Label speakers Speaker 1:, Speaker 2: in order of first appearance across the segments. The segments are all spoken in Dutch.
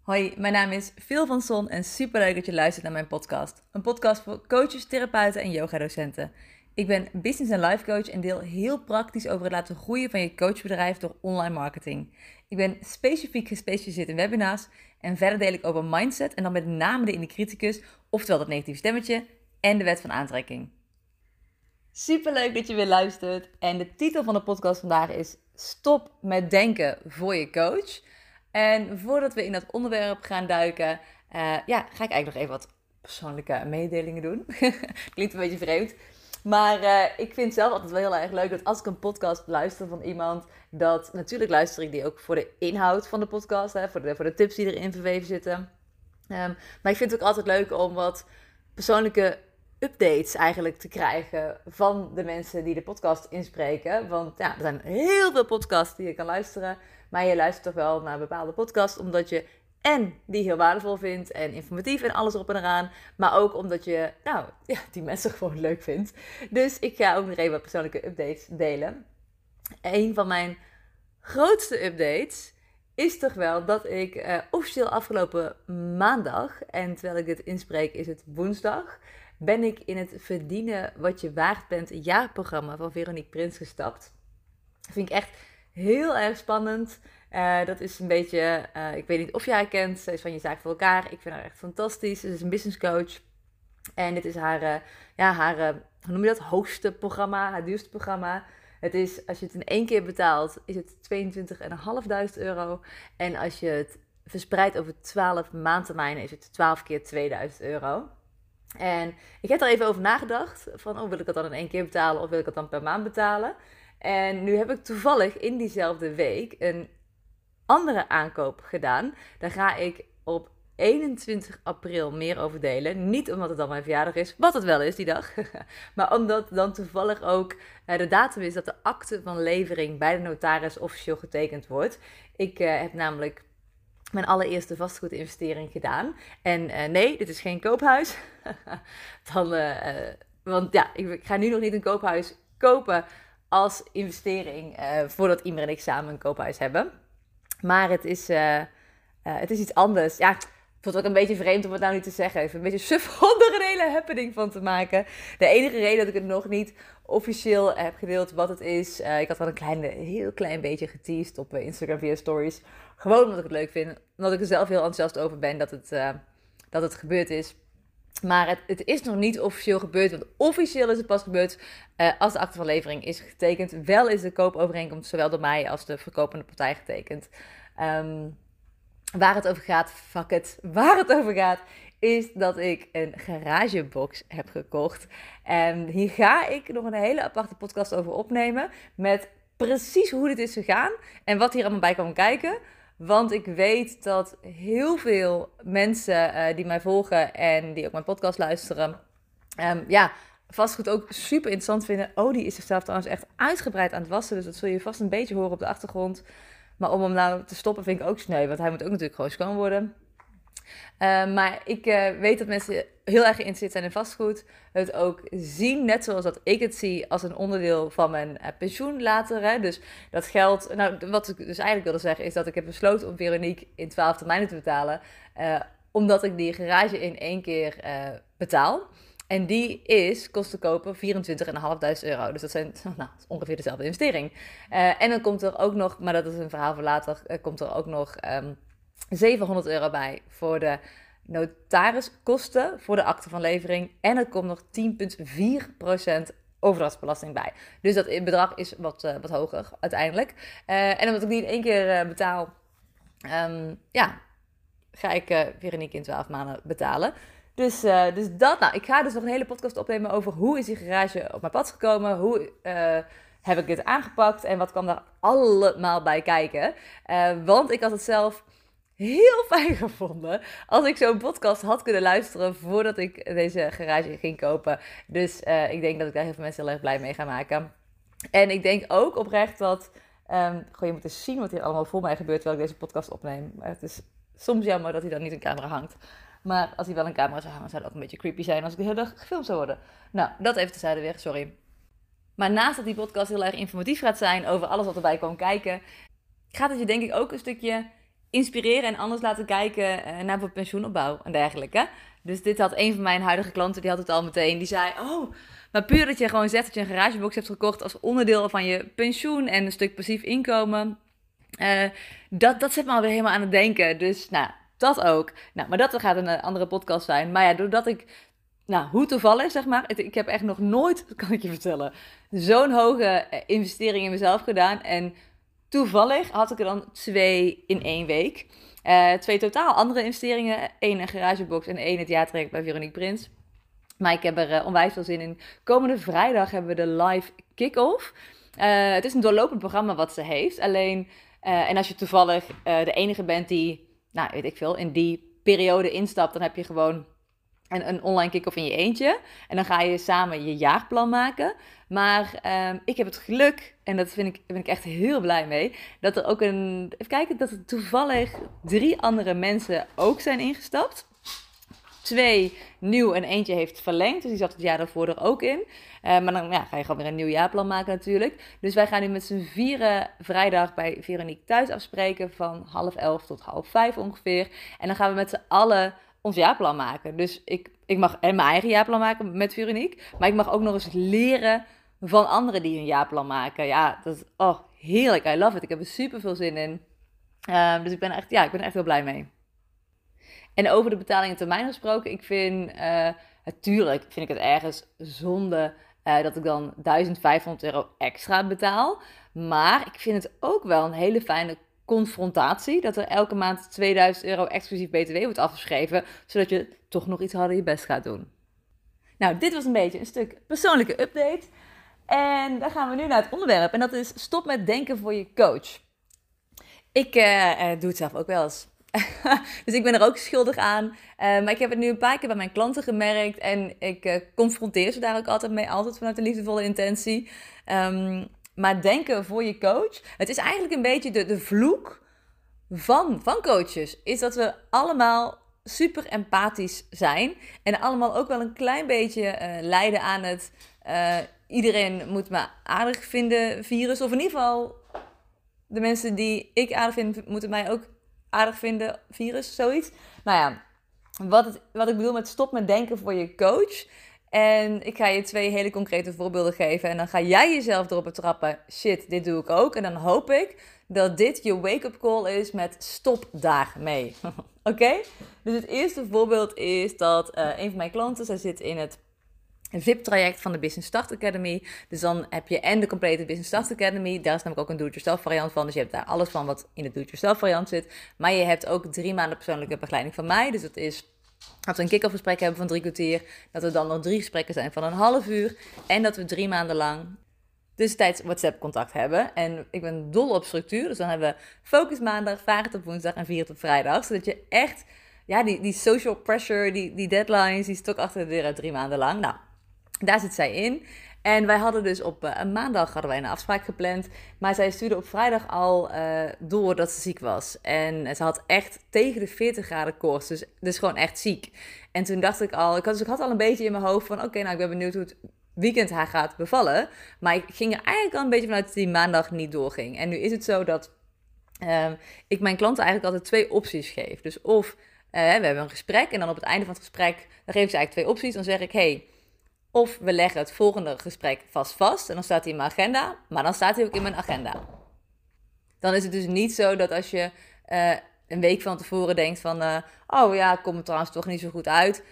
Speaker 1: Hoi, mijn naam is Phil van Son en superleuk dat je luistert naar mijn podcast. Een podcast voor coaches, therapeuten en yogadocenten. Ik ben business en life coach en deel heel praktisch over het laten groeien van je coachbedrijf door online marketing. Ik ben specifiek gespecialiseerd in webinars en verder deel ik over mindset en dan met name de criticus, oftewel dat negatieve stemmetje en de wet van aantrekking. Superleuk dat je weer luistert en de titel van de podcast vandaag is Stop met denken voor je coach. En voordat we in dat onderwerp gaan duiken, uh, ja, ga ik eigenlijk nog even wat persoonlijke mededelingen doen. Klinkt een beetje vreemd. Maar uh, ik vind zelf altijd wel heel erg leuk dat als ik een podcast luister van iemand, dat natuurlijk luister ik die ook voor de inhoud van de podcast, hè, voor, de, voor de tips die erin verweven zitten. Um, maar ik vind het ook altijd leuk om wat persoonlijke updates eigenlijk te krijgen van de mensen die de podcast inspreken. Want ja, er zijn heel veel podcasts die je kan luisteren. Maar je luistert toch wel naar bepaalde podcast omdat je en die heel waardevol vindt en informatief en alles erop en eraan. Maar ook omdat je, nou, ja, die mensen gewoon leuk vindt. Dus ik ga ook nog even wat persoonlijke updates delen. Een van mijn grootste updates is toch wel dat ik uh, officieel afgelopen maandag, en terwijl ik dit inspreek is het woensdag, ben ik in het Verdienen wat je waard bent jaarprogramma van Veronique Prins gestapt. Dat vind ik echt heel erg spannend. Uh, dat is een beetje, uh, ik weet niet of jij haar kent, ze is van Je Zaak voor Elkaar. Ik vind haar echt fantastisch. Ze is een business coach. En dit is haar, uh, ja, haar hoe noem je dat, hoogste programma, haar duurste programma. Het is, als je het in één keer betaalt, is het 22.500 euro. En als je het verspreidt over 12 maandtermijnen, is het 12 keer 2000 euro. En ik heb er even over nagedacht, van oh, wil ik het dan in één keer betalen of wil ik het dan per maand betalen? En nu heb ik toevallig in diezelfde week een andere aankoop gedaan. Daar ga ik op 21 april meer over delen. Niet omdat het dan mijn verjaardag is, wat het wel is die dag. maar omdat dan toevallig ook uh, de datum is dat de akte van levering bij de notaris officieel getekend wordt. Ik uh, heb namelijk mijn allereerste vastgoedinvestering gedaan. En uh, nee, dit is geen koophuis. dan, want ja, ik ga nu nog niet een koophuis kopen als investering voordat Imer en ik samen een koophuis hebben. Maar het is, uh, uh, het is iets anders. Ja, ik vond het ook een beetje vreemd om het nou niet te zeggen. Even een beetje suf om er een hele happening van te maken. De enige reden dat ik het nog niet officieel heb gedeeld wat het is. Ik had al een klein, heel klein beetje geteased op Instagram via stories. Gewoon omdat ik het leuk vind. Omdat ik er zelf heel enthousiast over ben dat het, dat het gebeurd is. Maar het, het, is nog niet officieel gebeurd. Want officieel is het pas gebeurd uh, als de acte van levering is getekend. Wel is de koopovereenkomst zowel door mij als de verkopende partij getekend. Um, waar het over gaat, fuck it. Waar het over gaat, is dat ik een garagebox heb gekocht. En hier ga ik nog een hele aparte podcast over opnemen. Met precies hoe dit is gegaan en wat hier allemaal bij kan kijken. Want ik weet dat heel veel mensen uh, die mij volgen en die ook mijn podcast luisteren, um, ja, vastgoed ook super interessant vinden. Oh, die is zichzelf trouwens echt uitgebreid aan het wassen. Dus dat zul je vast een beetje horen op de achtergrond. Maar om hem nou te stoppen vind ik ook sneu. Want hij moet ook natuurlijk gewoon worden. Uh, maar ik uh, weet dat mensen heel erg geïnteresseerd zijn in vastgoed. Het ook zien, net zoals dat ik het zie, als een onderdeel van mijn uh, pensioen later. Hè. Dus dat geld. Nou, wat ik dus eigenlijk wilde zeggen, is dat ik heb besloten om Veronique in 12 termijnen te betalen. omdat ik die garage in één keer betaal. En die is, kost te kopen, 24.500 euro. Dus dat zijn nou, ongeveer dezelfde investering. en dan komt er ook nog, maar dat is een verhaal voor later, komt er ook nog. Um, 700 euro bij voor de notariskosten voor de akte van levering. En er komt nog 10,4% overdrachtsbelasting bij. Dus dat bedrag is wat, uh, wat hoger uiteindelijk. Uh, en omdat ik die in één keer uh, betaal, um, ja, ga ik Veronique in 12 maanden betalen. Dus, dus dat, nou, ik ga dus nog een hele podcast opnemen over hoe is die garage op mijn pad gekomen, hoe heb ik dit aangepakt en wat kwam daar allemaal bij kijken. want ik had het zelf heel fijn gevonden als ik zo'n podcast had kunnen luisteren voordat ik deze garage ging kopen. Dus uh, ik denk dat ik daar heel veel mensen heel erg blij mee ga maken. En ik denk ook oprecht dat. Um, je moet eens zien wat hier allemaal voor mij gebeurt terwijl ik deze podcast opneem. Het is soms jammer dat hij dan niet een camera hangt. Maar als hij wel een camera zou hangen, zou het ook een beetje creepy zijn als ik de hele dag gefilmd zou worden. Nou, dat even tezijde weer, sorry. Maar naast dat die podcast heel erg informatief gaat zijn over alles wat erbij kwam kijken, gaat het je denk ik ook een stukje inspireren en anders laten kijken naar bijvoorbeeld pensioenopbouw en dergelijke. Dus dit had een van mijn huidige klanten, die had het al meteen. Die zei, oh, maar puur dat je gewoon zegt dat je een garagebox hebt gekocht als onderdeel van je pensioen en een stuk passief inkomen. Uh, dat, dat zet me alweer helemaal aan het denken. Dus nou, dat ook. Nou, maar dat gaat een eh, andere podcast zijn. Maar ja, doordat ik, nou, hoe toevallig zeg maar. Ik heb echt nog nooit, dat kan ik je vertellen, zo'n hoge eh, investering in mezelf gedaan. En toevallig had ik er dan twee in één week. Uh, twee totaal andere investeringen. Eén een garagebox en één het jaartraject bij Veronique Prins. Maar ik heb er uh, onwijs veel zin in. Komende vrijdag hebben we de live kick-off. Uh, het is een doorlopend programma wat ze heeft. Alleen, en als je toevallig de enige bent die, nou weet ik veel, in die periode instapt, dan heb je gewoon een, een online kick-off in je eentje. En dan ga je samen je jaarplan maken. Maar ehm, ik heb het geluk, en dat vind ik, ben ik echt heel blij mee, dat er ook een. Even kijken, dat er toevallig drie andere mensen ook zijn ingestapt. Twee nieuw en eentje heeft verlengd. Dus die zat het jaar daarvoor er ook in. Uh, maar dan ja, ga je gewoon weer een nieuw jaarplan maken natuurlijk. Dus wij gaan nu met z'n vieren vrijdag bij Veronique thuis afspreken. Van half elf tot half vijf ongeveer. En dan gaan we met z'n allen ons jaarplan maken. Dus ik, ik mag en mijn eigen jaarplan maken met Veronique. Maar ik mag ook nog eens leren van anderen die een jaarplan maken. Ja, dat is oh, heerlijk. I love it. Ik heb er super veel zin in. Uh, dus ik ben, echt, ja, ik ben echt heel blij mee. En over de betaling termijn gesproken, ik vind, uh, natuurlijk vind ik het ergens zonde uh, dat ik dan 1500 euro extra betaal. Maar ik vind het ook wel een hele fijne confrontatie. Dat er elke maand 2000 euro exclusief BTW wordt afgeschreven, zodat je toch nog iets harder je best gaat doen. Nou, dit was een beetje een stuk persoonlijke update. En dan gaan we nu naar het onderwerp. En dat is stop met denken voor je coach. Ik uh, doe het zelf ook wel eens. dus ik ben er ook schuldig aan. Uh, maar ik heb het nu een paar keer bij mijn klanten gemerkt. En ik confronteer ze daar ook altijd mee. Altijd vanuit een liefdevolle intentie. Um, maar denken voor je coach. Het is eigenlijk een beetje de, de vloek van, van coaches. Is dat we allemaal super empathisch zijn. En allemaal ook wel een klein beetje uh, lijden aan het. Uh, iedereen moet me aardig vinden virus. Of in ieder geval de mensen die ik aardig vind, moeten mij ook aardig vinden virus. Zoiets. Nou ja, wat, het, wat ik bedoel met stop met denken voor je coach. En ik ga je twee hele concrete voorbeelden geven. En dan ga jij jezelf erop betrappen. Shit, dit doe ik ook. En dan hoop ik dat dit je wake-up call is met stop daarmee. Oké? Dus het eerste voorbeeld is dat uh, een van mijn klanten, zij zit in het VIP-traject van de Business Start Academy. Dus dan heb je en de complete Business Start Academy. Daar is namelijk ook een do-it-yourself variant van. Dus je hebt daar alles van wat in de do-it-yourself variant zit. Maar je hebt ook drie maanden persoonlijke begeleiding van mij. Dus dat is dat we een kick-off gesprek hebben van drie kwartier. Dat er dan nog drie gesprekken zijn van een half uur. En dat we drie maanden lang tussentijds WhatsApp-contact hebben. En ik ben dol op structuur. Dus dan hebben we focus maandag, varen op woensdag en vier op vrijdag. Zodat je echt, ja, die, die social pressure, die, die deadlines, die stok achter de deur uit drie maanden lang. Nou, daar zit zij in. En wij hadden dus op uh, een maandag hadden wij een afspraak gepland. Maar zij stuurde op vrijdag al uh, door dat ze ziek was. En ze had echt tegen de 40 graden koorts. Dus, dus gewoon echt ziek. En toen dacht ik al, ik had, dus ik had al een beetje in mijn hoofd van... Oké, nou ik ben benieuwd hoe het weekend haar gaat bevallen. Maar ik ging er eigenlijk al een beetje vanuit dat die maandag niet doorging. En nu is het zo dat uh, ik mijn klanten eigenlijk altijd twee opties geef. Dus of we hebben een gesprek en dan op het einde van het gesprek... dan geef ik ze eigenlijk twee opties. Dan zeg ik, hey of we leggen het volgende gesprek vast vast en dan staat hij in mijn agenda, maar dan staat hij ook in mijn agenda. Dan is het dus niet zo dat als je uh, een week van tevoren denkt van, uh, oh ja, komt het trouwens toch niet zo goed uit,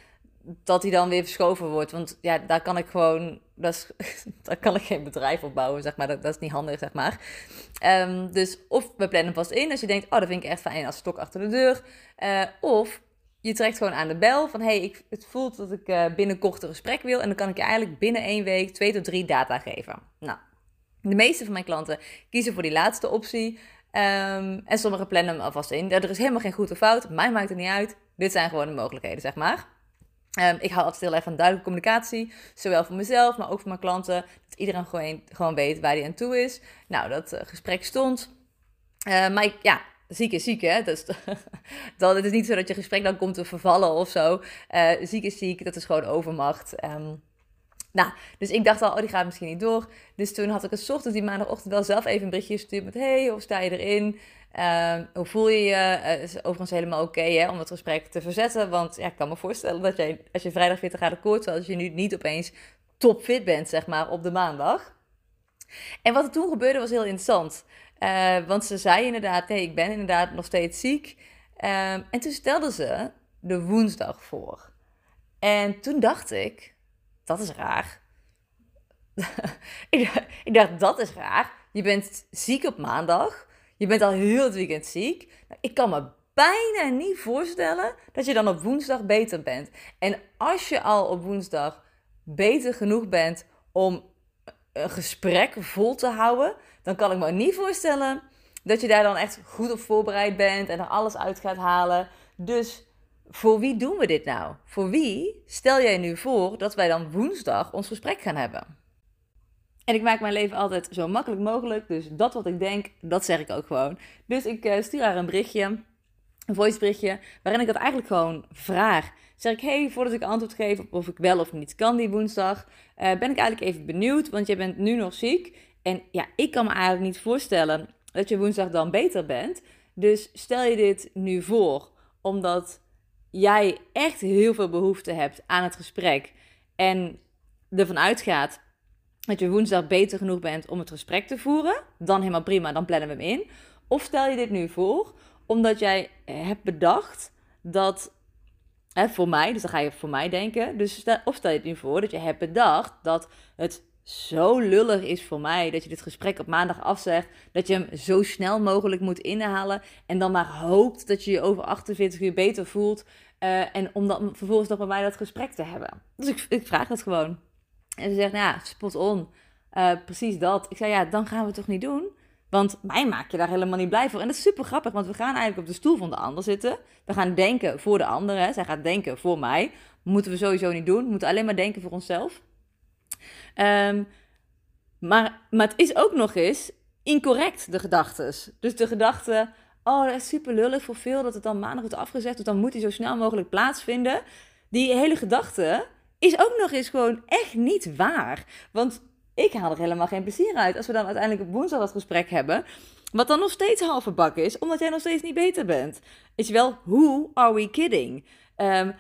Speaker 1: dat hij dan weer verschoven wordt. Want ja, daar kan ik gewoon, dat daar kan ik geen bedrijf op bouwen, zeg maar. Dat, dat is niet handig, zeg maar. Um, dus of we plannen vast in als je denkt, oh, dat vind ik echt fijn als stok achter de deur. Uh, of je trekt gewoon aan de bel van hey, ik, het voelt dat ik uh, binnenkort een gesprek wil. En dan kan ik je eigenlijk binnen één week twee tot drie data geven. Nou, de meeste van mijn klanten kiezen voor die laatste optie. Um, en sommigen plannen hem alvast in. Er is helemaal geen goed of fout. Mij maakt het niet uit. Dit zijn gewoon de mogelijkheden, zeg maar. Um, ik hou altijd heel erg van duidelijke communicatie. Zowel voor mezelf, maar ook voor mijn klanten. Dat iedereen gewoon, gewoon weet waar hij aan toe is. Nou, dat uh, gesprek stond. Uh, maar ik, ja, ziek is ziek, hè? Dus, dat, het is niet zo dat je gesprek dan komt te vervallen of zo. Uh, ziek is ziek, dat is gewoon overmacht. Um, Nou, dus ik dacht al, oh, die gaat misschien niet door. Dus toen had ik het ochtends die maandagochtend wel zelf even een berichtje gestuurd met... Hey, hoe sta je erin? Ehm, hoe voel je je? Het is overigens helemaal oké om het gesprek te verzetten. Want ja, ik kan me voorstellen dat jij, als je vrijdag 40 graden koorts als je nu niet opeens topfit bent, zeg maar, op de maandag. En wat er toen gebeurde was heel interessant. Uh, want ze zei inderdaad, hey, ik ben inderdaad nog steeds ziek. Um, en toen stelde ze de woensdag voor. En toen dacht ik, dat is raar. ik dacht, dat is raar. Je bent ziek op maandag. Je bent al heel het weekend ziek. Nou, ik kan me bijna niet voorstellen dat je dan op woensdag beter bent. En als je al op woensdag beter genoeg bent om een gesprek vol te houden, dan kan ik me niet voorstellen dat je daar dan echt goed op voorbereid bent en er alles uit gaat halen. Dus voor wie doen we dit nou? Voor wie stel jij nu voor dat wij dan woensdag ons gesprek gaan hebben? En ik maak mijn leven altijd zo makkelijk mogelijk. Dus dat wat ik denk, dat zeg ik ook gewoon. Dus ik uh, stuur haar een berichtje, een voiceberichtje, waarin ik dat eigenlijk gewoon vraag. Zeg ik, hey, voordat ik antwoord geef op of ik wel of niet kan die woensdag, uh, ben ik eigenlijk even benieuwd, want jij bent nu nog ziek. En ja, ik kan me eigenlijk niet voorstellen dat je woensdag dan beter bent. Dus stel je dit nu voor, omdat jij echt heel veel behoefte hebt aan het gesprek en ervan uitgaat dat je woensdag beter genoeg bent om het gesprek te voeren, dan helemaal prima, dan plannen we hem in. Of stel je dit nu voor, omdat jij hebt bedacht dat, hè, voor mij, dus dan ga je voor mij denken, dus of stel je het nu voor dat je hebt bedacht dat het zo lullig is voor mij dat je dit gesprek op maandag afzegt, dat je hem zo snel mogelijk moet inhalen en dan maar hoopt dat je je over 48 uur beter voelt uh, en om dan vervolgens nog met mij dat gesprek te hebben. Dus ik, ik vraag dat gewoon. En ze zegt, nou ja, spot on. Uh, precies dat. Ik zei, ja, dan gaan we het toch niet doen? Want mij maak je daar helemaal niet blij voor. En dat is super grappig, want we gaan eigenlijk op de stoel van de ander zitten. We gaan denken voor de ander. Zij gaat denken voor mij. Moeten we sowieso niet doen. We moeten alleen maar denken voor onszelf. Um, maar, maar het is ook nog eens incorrect, de gedachten. Dus de gedachte, oh, dat is super lullig voor veel dat het dan maandag wordt afgezegd. Dus dan moet hij zo snel mogelijk plaatsvinden. Die hele gedachte is ook nog eens gewoon echt niet waar. Want ik haal er helemaal geen plezier uit als we dan uiteindelijk op woensdag dat gesprek hebben. Wat dan nog steeds halve bak is, omdat jij nog steeds niet beter bent. Is je wel, who are we kidding? Um,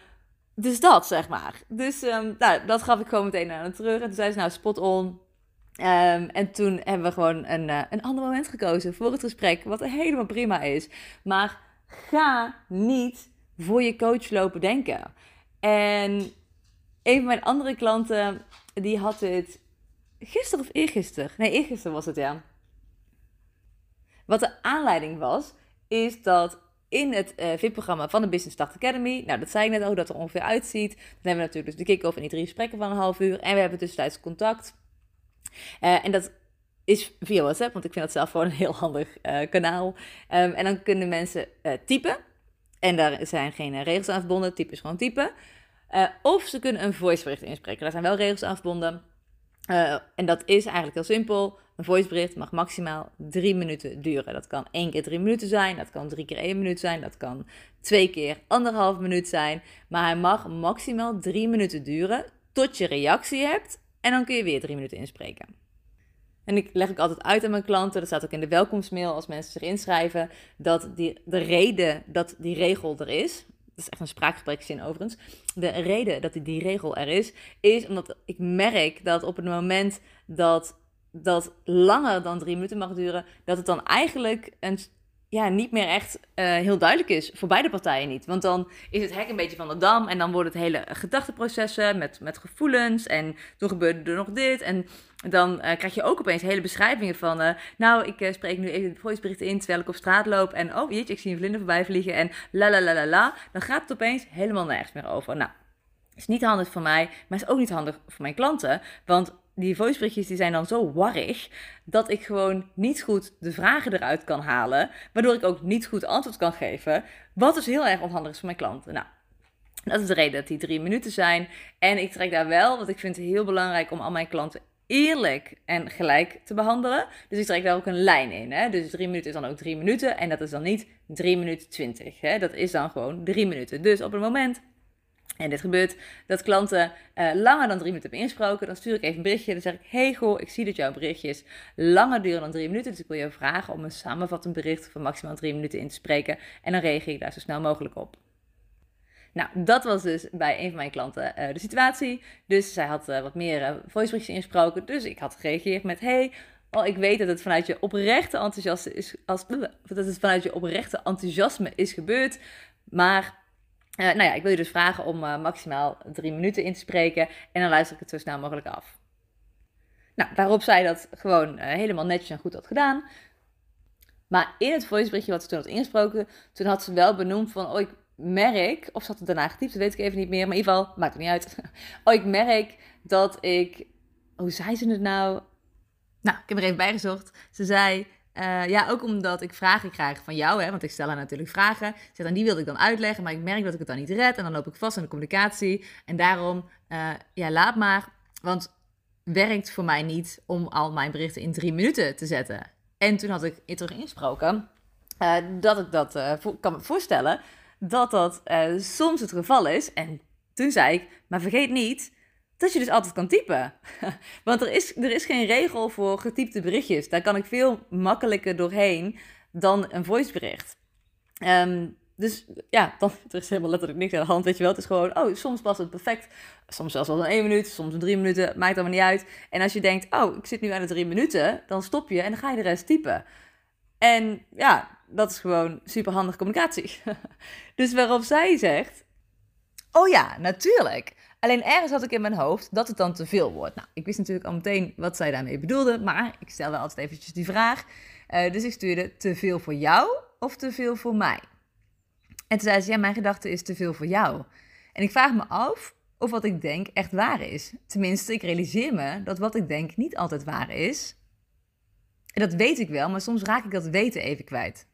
Speaker 1: dus dat, zeg maar. Dus um, nou, dat gaf ik gewoon meteen aan het terug. En toen zei ze, nou, spot on. Um, en toen hebben we gewoon een, uh, een ander moment gekozen voor het gesprek, wat helemaal prima is. Maar ga niet voor je coach lopen denken. En een van mijn andere klanten, die had het gisteren of eergisteren. Nee, eergisteren was het, ja. Wat de aanleiding was, is dat in het uh, VIP-programma van de Business Start Academy. Nou, dat zei ik net ook, dat er ongeveer uitziet. Dan hebben we natuurlijk dus de kick-off en die drie gesprekken van een half uur. En we hebben tussentijds contact. Uh, en dat is via WhatsApp, want ik vind dat zelf gewoon een heel handig uh, kanaal. Um, en dan kunnen mensen typen. En daar zijn geen regels aan verbonden. Typen is gewoon typen. of ze kunnen een voicebericht inspreken. Daar zijn wel regels aan verbonden. en dat is eigenlijk heel simpel. Een voicebericht mag maximaal drie minuten duren. Dat kan één keer drie minuten zijn, dat kan drie keer één minuut zijn, dat kan twee keer anderhalf minuut zijn. Maar hij mag maximaal drie minuten duren tot je reactie hebt en dan kun je weer drie minuten inspreken. En ik leg ook altijd uit aan mijn klanten, dat staat ook in de welkomstmail als mensen zich inschrijven, dat de reden dat die regel er is, dat is echt een spraakgebrekzin overigens, de reden dat die regel er is, is omdat ik merk dat op het moment dat dat langer dan drie minuten mag duren, dat het dan eigenlijk een, ja, niet meer echt uh, heel duidelijk is. Voor beide partijen niet. Want dan is het hek een beetje van de dam en dan worden het hele gedachteprocessen met, met gevoelens. En toen gebeurde er nog dit. En dan uh, krijg je ook opeens hele beschrijvingen van... Uh, nou, ik spreek nu even voiceberichten in terwijl ik op straat loop. En oh, jeetje, ik zie een vlinder voorbij vliegen. En la la la la la. Dan gaat het opeens helemaal nergens meer over. Nou, is niet handig voor mij, maar is ook niet handig voor mijn klanten. Want die voiceberichtjes die zijn dan zo warrig dat ik gewoon niet goed de vragen eruit kan halen, waardoor ik ook niet goed antwoord kan geven, wat dus heel erg onhandig is voor mijn klanten. Nou, dat is de reden dat die drie minuten zijn. En ik trek daar wel, want ik vind het heel belangrijk om al mijn klanten eerlijk en gelijk te behandelen. Dus ik trek daar ook een lijn in. Hè? Dus drie minuten is dan ook drie minuten. En dat is dan niet drie minuten twintig. Hè? Dat is dan gewoon drie minuten. Dus op het moment En dit gebeurt dat klanten uh, langer dan drie minuten hebben ingesproken. Dan stuur ik even een berichtje. Dan zeg ik: Hey goh, ik zie dat jouw berichtje is langer duren dan drie minuten. Dus ik wil je vragen om een samenvattend bericht van maximaal drie minuten in te spreken. En dan reageer ik daar zo snel mogelijk op. Nou, dat was dus bij een van mijn klanten uh, de situatie. Dus zij had uh, wat meer uh, voiceberichtjes ingesproken. Dus ik had gereageerd met: Hey, oh, ik weet dat het vanuit je oprechte enthousiasme is, als, dat het vanuit je oprechte enthousiasme is gebeurd. Maar uh, nou ja, ik wil je dus vragen om uh, maximaal drie minuten in te spreken en dan luister ik het zo snel mogelijk af. Nou, waarop zij dat gewoon uh, helemaal netjes en goed had gedaan. Maar in het voiceberichtje wat ze toen had ingesproken, toen had ze wel benoemd van, oh ik merk, of ze had het daarna getypt, dat weet ik even niet meer, maar in ieder geval, maakt het niet uit. oh ik merk dat ik, hoe zei ze het nou? Nou, ik heb er even bijgezocht. Ze zei, uh, ja, ook omdat ik vragen krijg van jou, hè, want ik stel haar natuurlijk vragen. Zeg, en die wilde ik dan uitleggen, maar ik merk dat ik het dan niet red. En dan loop ik vast in de communicatie. En daarom, uh, ja, laat maar. Want werkt voor mij niet om al mijn berichten in drie minuten te zetten. En toen had ik terug ingesproken uh, dat ik dat kan me voorstellen dat dat soms het geval is. En toen zei ik, maar vergeet niet dat je dus altijd kan typen. Want er is, er is geen regel voor getypte berichtjes. Daar kan ik veel makkelijker doorheen dan een voicebericht. Um, dus ja, dan, er is helemaal letterlijk niks aan de hand, weet je wel. Het is gewoon, oh, soms past het perfect. Soms zelfs wel in één minuut, soms in drie minuten, maakt allemaal niet uit. En als je denkt, oh, ik zit nu aan de drie minuten, dan stop je en dan ga je de rest typen. En ja, dat is gewoon super handige communicatie. dus waarop zij zegt, oh ja, natuurlijk. Alleen ergens had ik in mijn hoofd dat het dan te veel wordt. Nou, ik wist natuurlijk al meteen wat zij daarmee bedoelde, maar ik stelde altijd eventjes die vraag. Uh, dus ik stuurde te veel voor jou of te veel voor mij? En toen zei ze, ja, mijn gedachte is te veel voor jou. En ik vraag me af of wat ik denk echt waar is. Tenminste, ik realiseer me dat wat ik denk niet altijd waar is. En dat weet ik wel, maar soms raak ik dat weten even kwijt.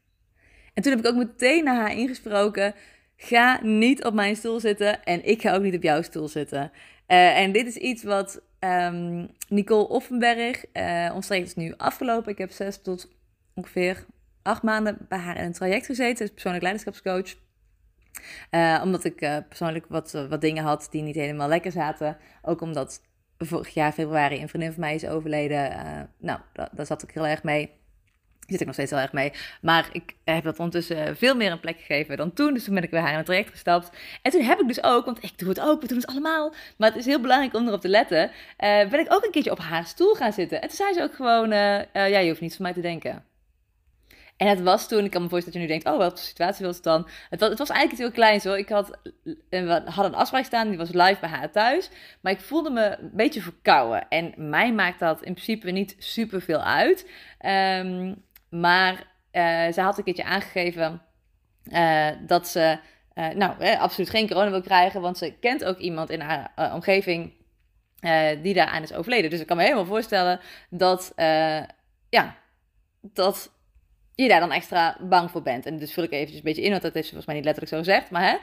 Speaker 1: En toen heb ik ook meteen naar haar ingesproken Ga niet op mijn stoel zitten en ik ga ook niet op jouw stoel zitten. Uh, en dit is iets wat um, Nicole Offenberg, uh, ons is nu afgelopen. Ik heb zes tot ongeveer acht maanden bij haar in een traject gezeten. Ze is persoonlijk leiderschapscoach. Uh, omdat ik persoonlijk wat, wat dingen had die niet helemaal lekker zaten. Ook omdat vorig jaar februari een vriendin van mij is overleden. nou, daar zat ik heel erg mee zit ik nog steeds heel erg mee. Maar ik heb dat ondertussen veel meer een plek gegeven dan toen. Dus toen ben ik weer haar in het traject gestapt. En toen heb ik dus ook, want ik doe het ook, we doen het allemaal. Maar het is heel belangrijk om erop te letten. Uh, ben ik ook een keertje op haar stoel gaan zitten. En toen zei ze ook gewoon, uh, uh, ja, je hoeft niets van mij te denken. En het was toen, ik kan me voorstellen dat je nu denkt, oh, welke situatie was het dan? Het was, het was eigenlijk heel kleins hoor. Ik had, een afspraak staan, die was live bij haar thuis. Maar ik voelde me een beetje verkouden. En mij maakt dat in principe niet super veel uit. Um, maar uh, ze had een keertje aangegeven uh, dat ze uh, nou, absoluut geen corona wil krijgen. Want ze kent ook iemand in haar omgeving die daaraan is overleden. Dus ik kan me helemaal voorstellen dat, ja, dat je daar dan extra bang voor bent. En dus vul ik eventjes een beetje in, want dat heeft ze volgens mij niet letterlijk zo gezegd. Maar hè.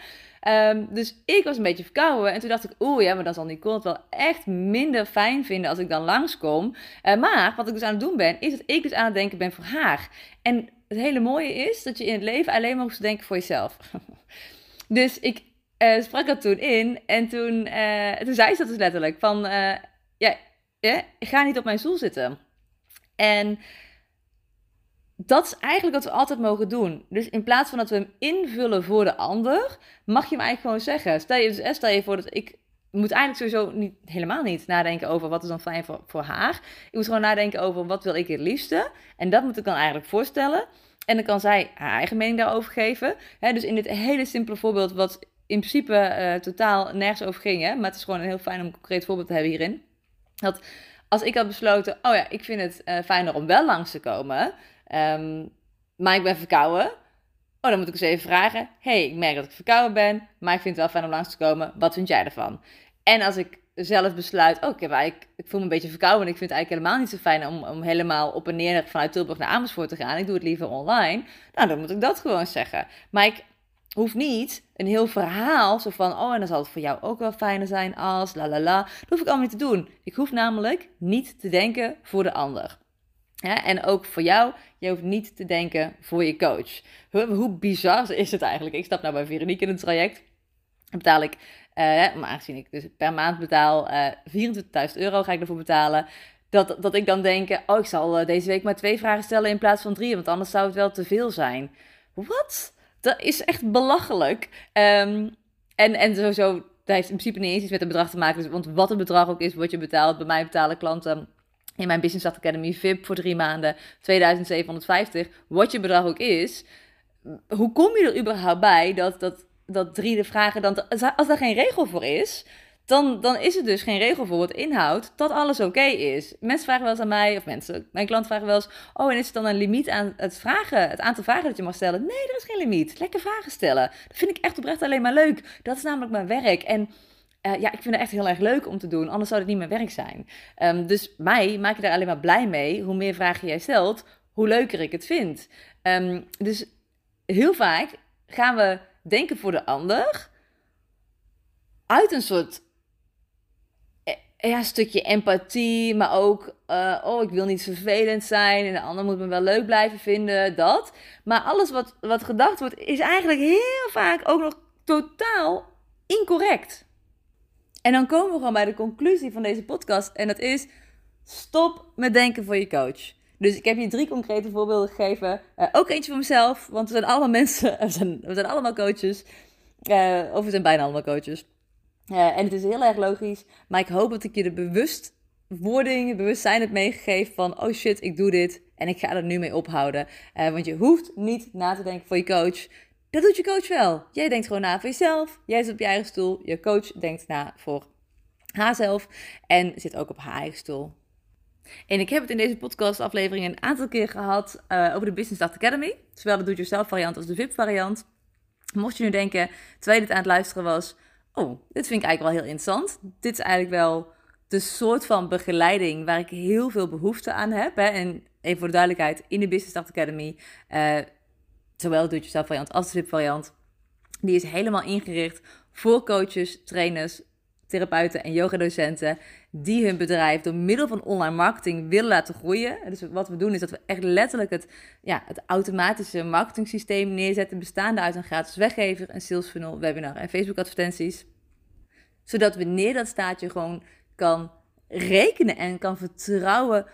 Speaker 1: Um, dus ik was een beetje verkouden. En toen dacht ik, oeh ja, maar dan zal Nicole het wel echt minder fijn vinden als ik dan langskom. Uh, maar wat ik dus aan het doen ben, is dat ik dus aan het denken ben voor haar. En het hele mooie is dat je in het leven alleen maar hoeft te denken voor jezelf. dus ik uh, sprak dat toen in. En toen, uh, toen zei ze dat dus letterlijk. Van, ja, ga niet op mijn stoel zitten. En dat is eigenlijk wat we altijd mogen doen. Dus in plaats van dat we hem invullen voor de ander, mag je hem eigenlijk gewoon zeggen. Stel je, dus, stel je voor dat ik moet eigenlijk sowieso niet, helemaal niet nadenken over wat is dan fijn voor, voor haar. Ik moet gewoon nadenken over wat wil ik het liefste. En dat moet ik dan eigenlijk voorstellen. En dan kan zij haar eigen mening daarover geven. dus in dit hele simpele voorbeeld, wat in principe uh, totaal nergens over ging. Hè, maar het is gewoon een heel fijn om een concreet voorbeeld te hebben hierin. Dat als ik had besloten, oh ja, ik vind het uh, fijner om wel langs te komen. Um, maar ik ben verkouden. Oh, dan moet ik eens even vragen. hey, ik merk dat ik verkouden ben, maar ik vind het wel fijn om langs te komen. Wat vind jij ervan? En als ik zelf besluit, oh, ik, ik voel me een beetje verkouden en ik vind het eigenlijk helemaal niet zo fijn om, om helemaal op en neer vanuit Tilburg naar Amersfoort te gaan. Ik doe het liever online. Nou, dan moet ik dat gewoon zeggen. Maar ik hoef niet een heel verhaal zo van, oh, en dan zal het voor jou ook wel fijner zijn als, la la la. Dat hoef ik allemaal niet te doen. Ik hoef namelijk niet te denken voor de ander. En ook voor jou, je hoeft niet te denken voor je coach. Hoe, hoe bizar is het eigenlijk? Ik stap nou bij Veronique in het traject. betaal ik, uh, maar aangezien ik dus per maand betaal, uh, 24.000 euro ga ik ervoor betalen. Dat, dat ik dan denk, oh, ik zal deze week maar twee vragen stellen in plaats van drie, want anders zou het wel te veel zijn. Wat? Dat is echt belachelijk. Um, en, en sowieso, dat heeft in principe niet eens iets met het bedrag te maken. Dus, want wat het bedrag ook is, wat je betaalt. Bij mij betalen klanten in mijn Business Academy VIP voor drie maanden 2750. Wat je bedrag ook is. Hoe kom je er überhaupt bij dat, dat, dat drie de vragen dan... Als daar geen regel voor is, dan, dan is het dus geen regel voor wat inhoudt dat alles oké is. Mensen vragen wel eens aan mij, of mensen, mijn klanten vragen wel eens: Oh, en is er dan een limiet aan het vragen, het aantal vragen dat je mag stellen? Nee, er is geen limiet. Lekker vragen stellen. Dat vind ik echt oprecht alleen maar leuk. Dat is namelijk mijn werk. En uh, ja, ik vind het echt heel erg leuk om te doen, anders zou het niet mijn werk zijn. Um, dus mij maak je daar alleen maar blij mee. Hoe meer vragen jij stelt, hoe leuker ik het vind. Um, dus heel vaak gaan we denken voor de ander uit een soort ja, een stukje empathie, maar ook, uh, oh, ik wil niet vervelend zijn en de ander moet me wel leuk blijven vinden, dat. Maar alles wat, wat gedacht wordt, is eigenlijk heel vaak ook nog totaal incorrect. En dan komen we gewoon bij de conclusie van deze podcast en dat is, stop met denken voor je coach. Dus ik heb je drie concrete voorbeelden gegeven. Uh, ook eentje voor mezelf, want we zijn allemaal mensen, we zijn, we zijn allemaal coaches. Uh, of we zijn bijna allemaal coaches. Uh, en het is heel erg logisch, maar ik hoop dat ik je de bewustwording, bewustzijn heb meegegeven van, oh shit, ik doe dit en ik ga er nu mee ophouden. Want je hoeft niet na te denken voor je coach. Dat doet je coach wel. Jij denkt gewoon na voor jezelf. Jij zit op je eigen stoel. Je coach denkt na voor haarzelf en zit ook op haar eigen stoel. En ik heb het in deze podcastaflevering een aantal keer gehad uh, over de Business Start Academy. Zowel de do-it-yourself variant als de VIP variant. Mocht je nu denken, terwijl je dit aan het luisteren was, oh, dit vind ik eigenlijk wel heel interessant. Dit is eigenlijk wel de soort van begeleiding waar ik heel veel behoefte aan heb. Hè? En even voor de duidelijkheid, in de Business Start Academy, uh, zowel do-it-yourself variant als de VIP variant, die is helemaal ingericht voor coaches, trainers, therapeuten en yogadocenten die hun bedrijf door middel van online marketing willen laten groeien. Dus wat we doen is dat we echt letterlijk het, ja, het automatische marketing systeem neerzetten, bestaande uit een gratis weggever, een sales funnel, webinar en Facebook advertenties. Zodat wanneer dat staat je gewoon kan rekenen en kan vertrouwen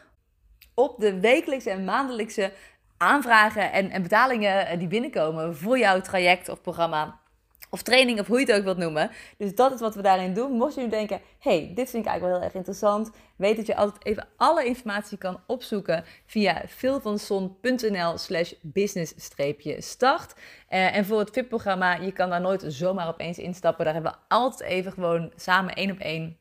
Speaker 1: op de wekelijkse en maandelijkse aanvragen en, en betalingen die binnenkomen voor jouw traject of programma of training, of hoe je het ook wilt noemen. Dus dat is wat we daarin doen. Mocht je nu denken, hey, dit vind ik eigenlijk wel heel erg interessant. Weet dat je altijd even alle informatie kan opzoeken via philvanson.nl slash business-start. Uh, en voor het VIP-programma, je kan daar nooit zomaar opeens instappen. Daar hebben we altijd even gewoon samen één op één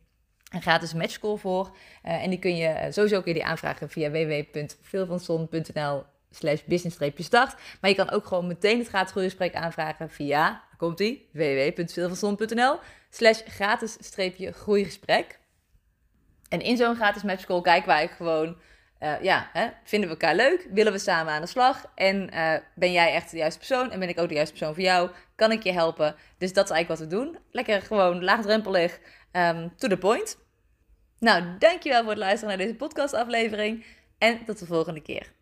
Speaker 1: een gratis matchcall voor. Uh, en die kun je sowieso je die aanvragen via www.philvanson.nl slash business-start. Maar je kan ook gewoon meteen het gratis groeigesprek aanvragen via komt ie, slash gratis-groeigesprek. En in zo'n gratis matchcall kijken wij gewoon, uh, ja, hè, vinden we elkaar leuk? Willen we samen aan de slag? En uh, ben jij echt de juiste persoon? En ben ik ook de juiste persoon voor jou? Kan ik je helpen? Dus dat is eigenlijk wat we doen. Lekker gewoon laagdrempelig, um, to the point. Nou, dankjewel voor het luisteren naar deze podcastaflevering. En tot de volgende keer.